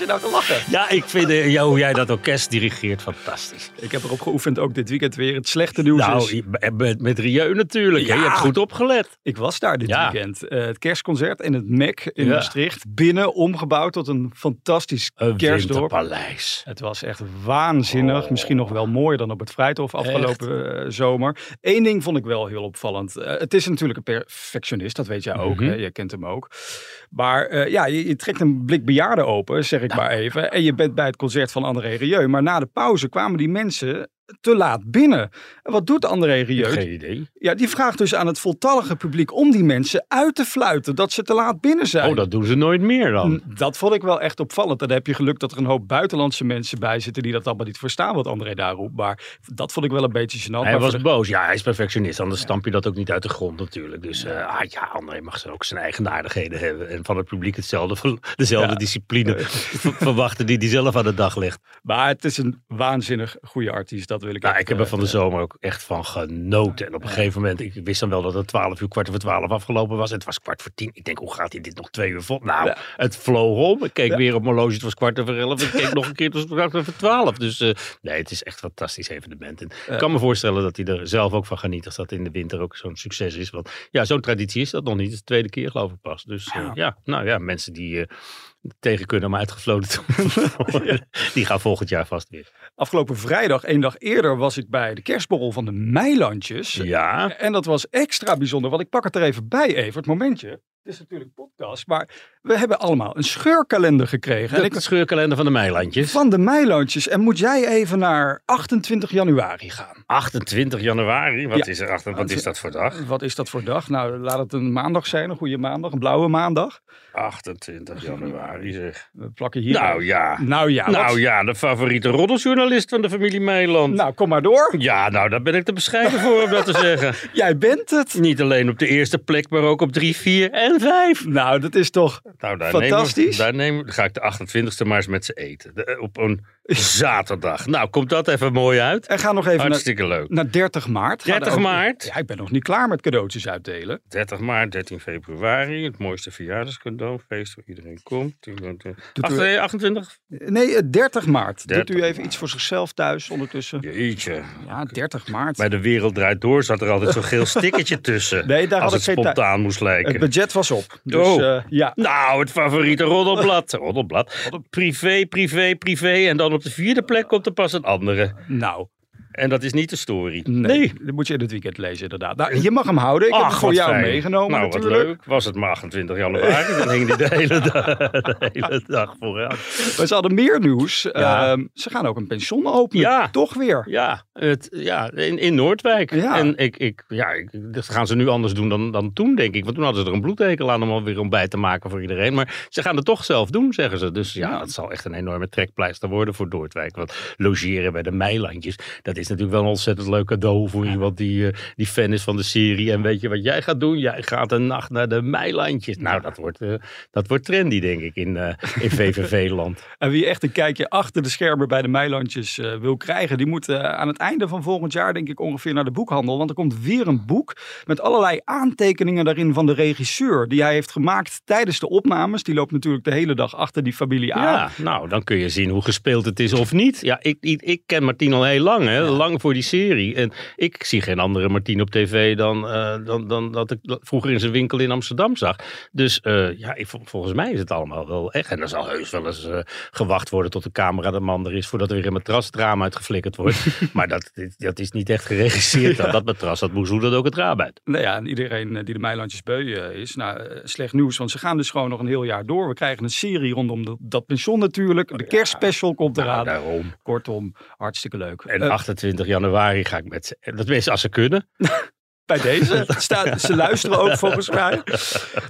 Je nou te lachen? Ja, ik vind eh, jou, hoe jij dat orkest dirigeert fantastisch. Ik heb erop geoefend ook dit weekend weer. Het slechte nieuws Nou, is... je- met, met Rieu natuurlijk. Je hebt goed opgelet. Ik was daar dit Ja. weekend. Eh, het kerstconcert in het MEC in Ja. Maastricht. Binnen omgebouwd tot een fantastisch Een kerstdorp. winterpaleis. Het was echt waanzinnig. Oh. Misschien nog wel mooier dan op het Vrijthof afgelopen eh, zomer. Eén ding vond ik wel heel opvallend. Eh, het is natuurlijk een perfectionist, dat weet jij ook. Mhm. hè? Je kent hem ook. Maar eh, ja, je, je trekt een blik bejaarden open, zeg ik maar even. En je bent bij het concert van André Rieu. Maar na de pauze kwamen die mensen te laat binnen. En wat doet André Rieu? Geen idee. Ja, die vraagt dus aan het voltallige publiek om die mensen uit te fluiten dat ze te laat binnen zijn. Oh, dat doen ze nooit meer dan. Dat vond ik wel echt opvallend. Dan heb je geluk dat er een hoop buitenlandse mensen bij zitten die dat allemaal niet verstaan wat André daar roept. Maar dat vond ik wel een beetje gênant. Hij was de- boos. Ja, hij is perfectionist. Anders stamp je dat ook niet uit de grond natuurlijk. Dus eh, ah, ja, André mag ook zijn eigenaardigheden hebben. En van het publiek hetzelfde, dezelfde Ja. discipline ver- verwachten die hij zelf aan de dag legt. Maar het is een waanzinnig goede artiest, dat wil ik Nou, echt, ik heb er eh, van de zomer ook echt van genoten. En op een gegeven moment, ik wist dan wel dat het 12 uur, kwart over 12 afgelopen was. Het was kwart voor tien. Ik denk, hoe gaat hij dit nog twee uur vol? Nou, het vloog om. Ik keek weer op mijn horloge, het was kwart over elf. Ik keek nog een keer, het was kwart over twaalf. Dus eh, nee, het is echt een fantastisch evenement. En ik kan me voorstellen dat hij er zelf ook van geniet. Als dat in de winter ook zo'n succes is. Want ja, zo'n traditie is dat nog niet. Het is de tweede keer geloof ik pas. Dus eh, Ja. ja, nou ja, mensen die... eh, tegen kunnen om uitgefloten te worden. Die gaan volgend jaar vast weer. Afgelopen vrijdag, één dag eerder, was ik bij de kerstborrel van de Meilandjes. Ja, En dat was extra bijzonder, want ik pak het er even bij, Evert. Momentje. Het is natuurlijk podcast, maar we hebben allemaal een scheurkalender gekregen. En de ik, scheurkalender van de Meilandjes. van de Meilandjes. En moet jij even naar 28 januari gaan. 28 januari, wat, Ja. is, er achter, wat is dat voor dag? Wat is dat voor dag? Nou, laat het een maandag zijn, een goede maandag, een blauwe maandag. 28 januari zeg. We plakken hier. Nou ja, Nou ja, nou wat- ja, de favoriete roddeljournalist van de familie Meiland. Nou, kom maar door. Ja, nou daar ben ik te bescheiden voor om dat te zeggen. Jij bent het. Niet alleen op de eerste plek, maar ook op 3, 4 en 5. Nou, dat is toch Nou, daar Fantastisch. Nemen, we- daar nemen, dan ga ik de 28e maar eens met ze eten. De- op een zaterdag. Nou, komt dat even mooi uit. En ga nog even naar, Hartstikke leuk. naar 30 maart. Ga 30 daar ook- maart? Ja, ik ben nog niet klaar met cadeautjes uitdelen. 30 maart, 13 februari. Het mooiste verjaardagscadeau. Feest waar iedereen komt. Ach, u- nee, 28? Nee, eh, 30 maart. 30 Doet u even maart. iets voor zichzelf thuis ondertussen? Jeetje. Ja, 30 maart. Bij de wereld draait door zat er altijd zo'n geel stickertje tussen. Nee, daar als had het spontaan moest lijken. Het budget was op. Dus Oh. eh, ja. Nou, het favoriete roddelblad. Roddelblad. Privé, privé, privé. En dan op de vierde plek komt er pas het andere. Nou, En dat is niet de story. nee. Dat moet je in het weekend lezen inderdaad. Nou, je mag hem houden. Ik heb Ach, hem voor wat jou fijn. meegenomen nou, natuurlijk. wat leuk. Was het maar 28 januari, dan hing die de hele dag, de hele dag vooraan. Maar ze hadden meer nieuws. Ja. Ehm, ze gaan ook een pension openen. Ja. Toch weer. Ja, het, ja in, in Noordwijk. Ja. En ik, ik, ja, ik, dat gaan ze nu anders doen dan, dan toen, denk ik. Want toen hadden ze er een bloedhekel aan om alweer ontbijt te maken voor iedereen. Maar ze gaan het toch zelf doen, zeggen ze. Dus ja, Ja. dat zal echt een enorme trekpleister worden voor Noordwijk. Want logeren bij de Meilandjes, dat is natuurlijk wel een ontzettend leuk cadeau voor iemand die, eh, die fan is van de serie. En weet je wat jij gaat doen? Jij gaat een nacht naar de Meilandjes. Nou, dat wordt, eh, dat wordt trendy, denk ik, in, eh, in VVV-land. En wie echt een kijkje achter de schermen bij de Meilandjes wil krijgen, die moet aan het einde van volgend jaar, denk ik, ongeveer naar de boekhandel. Want er komt weer een boek met allerlei aantekeningen daarin van de regisseur. Die hij heeft gemaakt tijdens de opnames. Die loopt natuurlijk de hele dag achter die familie aan. Ja, nou, dan kun je zien hoe gespeeld het is of niet. Ja, ik, ik, ik ken Martien al heel lang, hè, lang voor die serie. En ik zie geen andere Martien op tv dan, eh, dan, dan dat ik vroeger in zijn winkel in Amsterdam zag. Dus eh, ja, ik, vol- volgens mij is het allemaal wel echt. En er zal heus wel eens eh, gewacht worden tot de camera de man er is voordat er weer een matrasdrama uitgeflikkerd wordt. maar dat, dat is niet echt geregisseerd. dan. Dat matras, dat moest hoe dat ook het raam uit. Nou ja, en iedereen die de Meilandjes beu is. Nou, slecht nieuws, want ze gaan dus gewoon nog een heel jaar door. We krijgen een serie rondom de- dat pension natuurlijk. De kerstspecial komt Nou, eraan. daarom. Kortom, hartstikke leuk. En Eh, 28 januari ga ik met ze. Dat meest als ze kunnen. bij deze. Staat, ze luisteren ook volgens mij.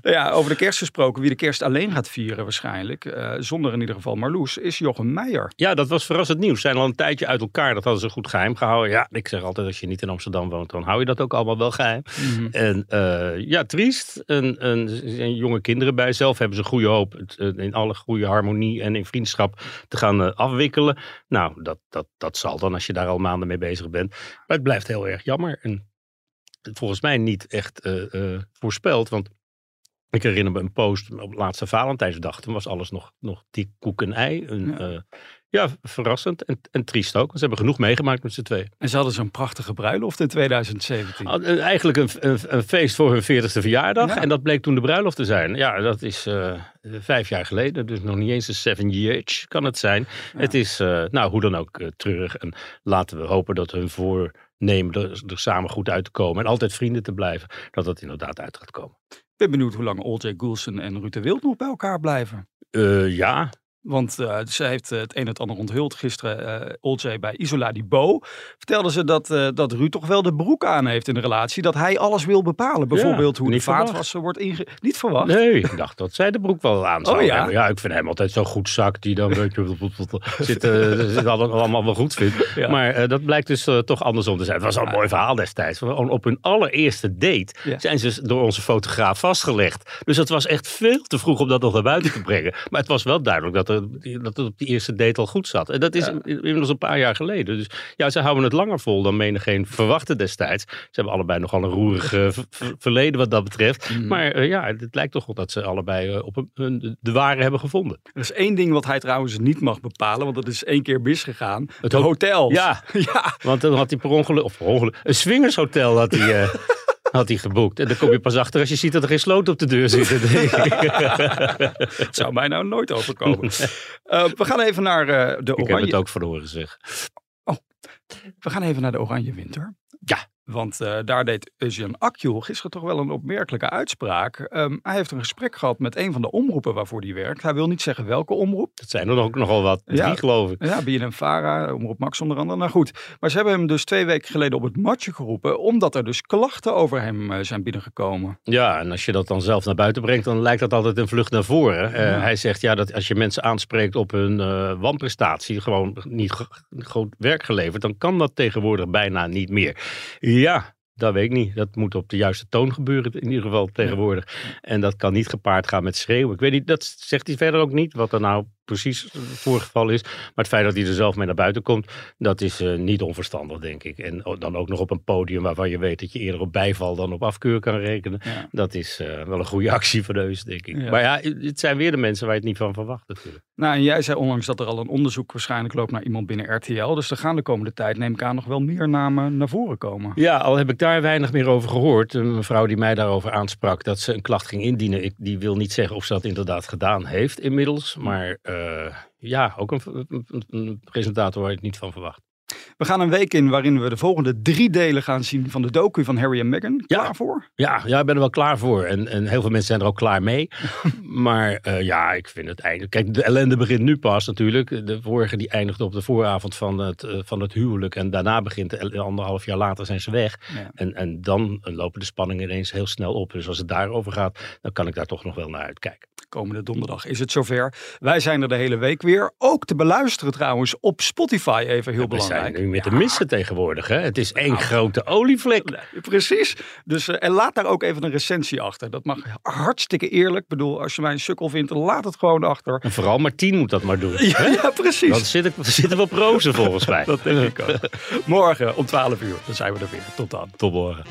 Nou ja, over de kerst gesproken. Wie de kerst alleen gaat vieren waarschijnlijk. eh, zonder in ieder geval Marloes. Is Jochem Meijer. Ja, dat was verrassend nieuws. Ze zijn al een tijdje uit elkaar. Dat hadden ze goed geheim gehouden. Ja, ik zeg altijd, als je niet in Amsterdam woont, dan hou je dat ook allemaal wel geheim. En eh, ja, triest. Een, een, zijn jonge kinderen bij. Zelf hebben ze goede hoop het, eh, in alle goede harmonie en in vriendschap te gaan afwikkelen. Nou, dat, dat, dat zal dan als je daar al maanden mee bezig bent. Maar het blijft heel erg jammer. En volgens mij niet echt eh, eh, voorspeld. Want ik herinner me een post op laatste Valentijnsdag. Toen was alles nog, nog dik koek en ei. Een, Ja. ja. Ja, verrassend en, en triest ook. Want ze hebben genoeg meegemaakt met z'n tweeën. En ze hadden zo'n prachtige bruiloft in 2017. Ah, eh, Eigenlijk een, een, een feest voor hun 40ste verjaardag. Ja. En dat bleek toen de bruiloft te zijn. Ja, dat is eh, vijf jaar geleden. Dus nog niet eens een seven years kan het zijn. Het is, eh, nou hoe dan ook, eh, treurig. En laten we hopen dat hun voornemen er, er samen goed uit te komen. En altijd vrienden te blijven. Dat dat inderdaad uit gaat komen. Ik ben benieuwd hoe lang Olje Goulsen en Ruud de Wild nog bij elkaar blijven. Ja, Want eh, ze heeft eh, het een en het ander onthuld gisteren. eh Olje bij Isola di Bo. Vertelde ze dat, eh, dat Ruud toch wel de broek aan heeft in de relatie. Dat hij alles wil bepalen. Bijvoorbeeld hoe de vaatwasser wordt inge... Niet verwacht? Nee, ik dacht dat zij de broek wel aan zou Oh, ja? hebben. Ja, ik vind hem altijd zo'n goed zak die dan weet je, zit, zit allemaal, wel goed vindt. Ja. Maar dat blijkt dus toch andersom te zijn. Het was al een mooi verhaal destijds. Op hun allereerste date zijn ze door onze fotograaf vastgelegd. Dus het was echt veel te vroeg om dat nog naar buiten te brengen. Maar het was wel duidelijk dat, er, dat het op die eerste date al goed zat. En dat is inmiddels een paar jaar geleden. Dus ja, ze houden het langer vol dan menigeen verwachtte destijds. Ze hebben allebei nogal een roerig ver- ver- verleden wat dat betreft. Mhm. Maar eh, ja, het lijkt toch wel dat ze allebei eh, op een, hun- de ware hebben gevonden. Er is één ding wat hij trouwens niet mag bepalen. Want dat is één keer misgegaan. Het Het ho- hotel. Ja, ja. want dan had hij per ongeluk, of per ongeluk, een swingershotel had hij, eh, had hij geboekt. En dan kom je pas achter als je ziet dat er geen sloot op de deur zit. Het zou mij nou nooit overkomen. Eh, we gaan even naar eh, de Ik heb oranje... het ook verloren gezegd. We gaan even naar de Oranje Winter. Ja. Want eh, daar deed Eugene Akjul gisteren toch wel een opmerkelijke uitspraak. Ehm, hij heeft een gesprek gehad met een van de omroepen waarvoor hij werkt. Hij wil niet zeggen welke omroep. Dat zijn er ook nogal wat. Drie, Ja. geloof ik. Ja, BNN-Vara, Omroep Max onder andere. Nou goed, maar ze hebben hem dus twee weken geleden op het matje geroepen. Omdat er dus klachten over hem eh, zijn binnengekomen. Ja, en als je dat dan zelf naar buiten brengt, dan lijkt dat altijd een vlucht naar voren. Eh, Ja. Hij zegt ja, dat als je mensen aanspreekt op hun wanprestatie, gewoon niet go- goed werk geleverd, dan kan dat tegenwoordig bijna niet meer. Ja, dat weet ik niet. Dat moet op de juiste toon gebeuren, in ieder geval tegenwoordig. En dat kan niet gepaard gaan met schreeuwen. Ik weet niet, dat zegt hij verder ook niet, wat er nou precies het voorgeval is. Maar het feit dat hij er zelf mee naar buiten komt, dat is eh, niet onverstandig, denk ik. En dan ook nog op een podium waarvan je weet dat je eerder op bijval dan op afkeur kan rekenen. Ja. Dat is eh, wel een goede actie van Heus, denk ik. Ja. Maar ja, het zijn weer de mensen waar je het niet van verwacht natuurlijk. Nou, en jij zei onlangs dat er al een onderzoek waarschijnlijk loopt naar iemand binnen RTL. Dus er gaan de komende tijd, neem ik aan, nog wel meer namen naar voren komen. Ja, al heb ik daar weinig meer over gehoord. Een mevrouw die mij daarover aansprak dat ze een klacht ging indienen. Ik, die wil niet zeggen of ze dat inderdaad gedaan heeft inmiddels. Maar eh, ja, ook een, een, een presentator waar je het niet van verwacht. We gaan een week in waarin we de volgende drie delen gaan zien van de docu van Harry en Meghan. Ja. Klaar voor? Ja, ja, ik ben er wel klaar voor. En, en heel veel mensen zijn er ook klaar mee. maar eh, ja, ik vind het einde. Kijk, de ellende begint nu pas natuurlijk. De vorige die eindigde op de vooravond van het, eh, van het huwelijk. En daarna begint, anderhalf jaar later zijn ze weg. Ja. En, en dan lopen de spanningen ineens heel snel op. Dus als het daarover gaat, dan kan ik daar toch nog wel naar uitkijken. Komende donderdag is het zover. Wij zijn er de hele week weer. Ook te beluisteren trouwens op Spotify even heel We belangrijk. zijn nu met de Ja, missen tegenwoordig. Hè? Het is één grote olievlek. nee, Precies. Dus, eh, en laat daar ook even een recensie achter. Dat mag hartstikke eerlijk. Ik bedoel, als je mij een sukkel vindt, laat het gewoon achter. En vooral Martien moet dat maar doen. Ja, ja precies. Dan zit ik, zitten we op rozen volgens mij. Dat denk ik ook. Morgen om 12 uur, dan zijn we er weer. Tot dan. Tot morgen.